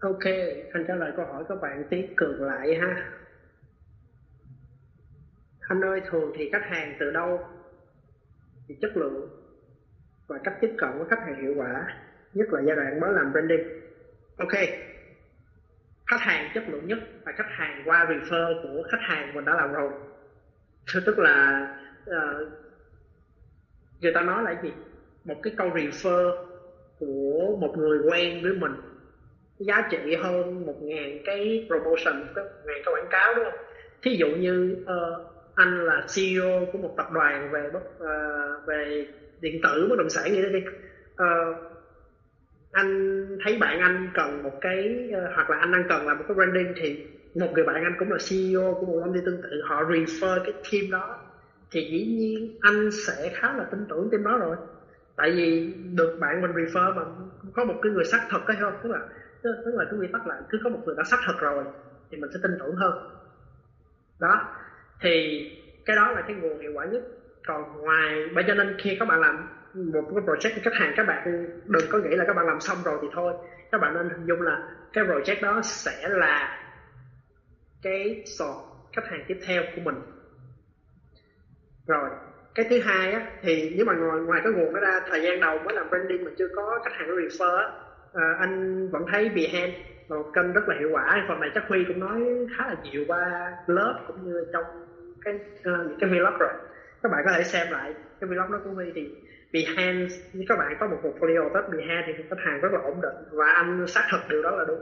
ok anh trả lời câu hỏi các bạn tí cường lại ha. Anh ơi thường thì khách hàng từ đâu? Thì chất lượng và cách tiếp cận với khách hàng hiệu quả nhất là giai đoạn mới làm branding. Ok khách hàng chất lượng nhất là khách hàng qua refer của khách hàng mình đã làm rồi. Tức là uh, người ta nói là gì? Một cái câu refer của một người quen với mình giá trị hơn một ngàn cái promotion một ngàn cái quảng cáo đúng không? Thí dụ như uh, anh là CEO của một tập đoàn về bất uh, về điện tử bất động sản gì đó đi uh, anh thấy bạn anh cần một cái uh, hoặc là anh đang cần làm một cái branding thì một người bạn anh cũng là CEO của một công ty tương tự họ refer cái team đó thì dĩ nhiên anh sẽ khá là tin tưởng team đó rồi. Tại vì được bạn mình refer mà có một cái người xác thực hay không? Tức là tức là cái quy tắc là cứ có một người đã xác thực rồi thì mình sẽ tin tưởng hơn. Đó. Thì cái đó là cái nguồn hiệu quả nhất. Còn ngoài, bởi cho nên khi các bạn làm một cái project với khách hàng, các bạn đừng có nghĩ là các bạn làm xong rồi thì thôi. Các bạn nên hình dung là cái project đó sẽ là cái sọt khách hàng tiếp theo của mình. Rồi, cái thứ hai á, thì nếu mà ngoài ngoài cái nguồn đó ra, thời gian đầu mới làm branding mà chưa có khách hàng refer á à, anh vẫn thấy Behance là một kênh rất là hiệu quả. Phần này chắc Huy cũng nói khá là nhiều qua lớp cũng như trong cái uh, những cái vlog rồi. Các bạn có thể xem lại cái vlog đó của Huy thì Behance các bạn có một portfolio tốt Behance thì khách hàng rất là ổn định. Và anh xác thực điều đó là đúng.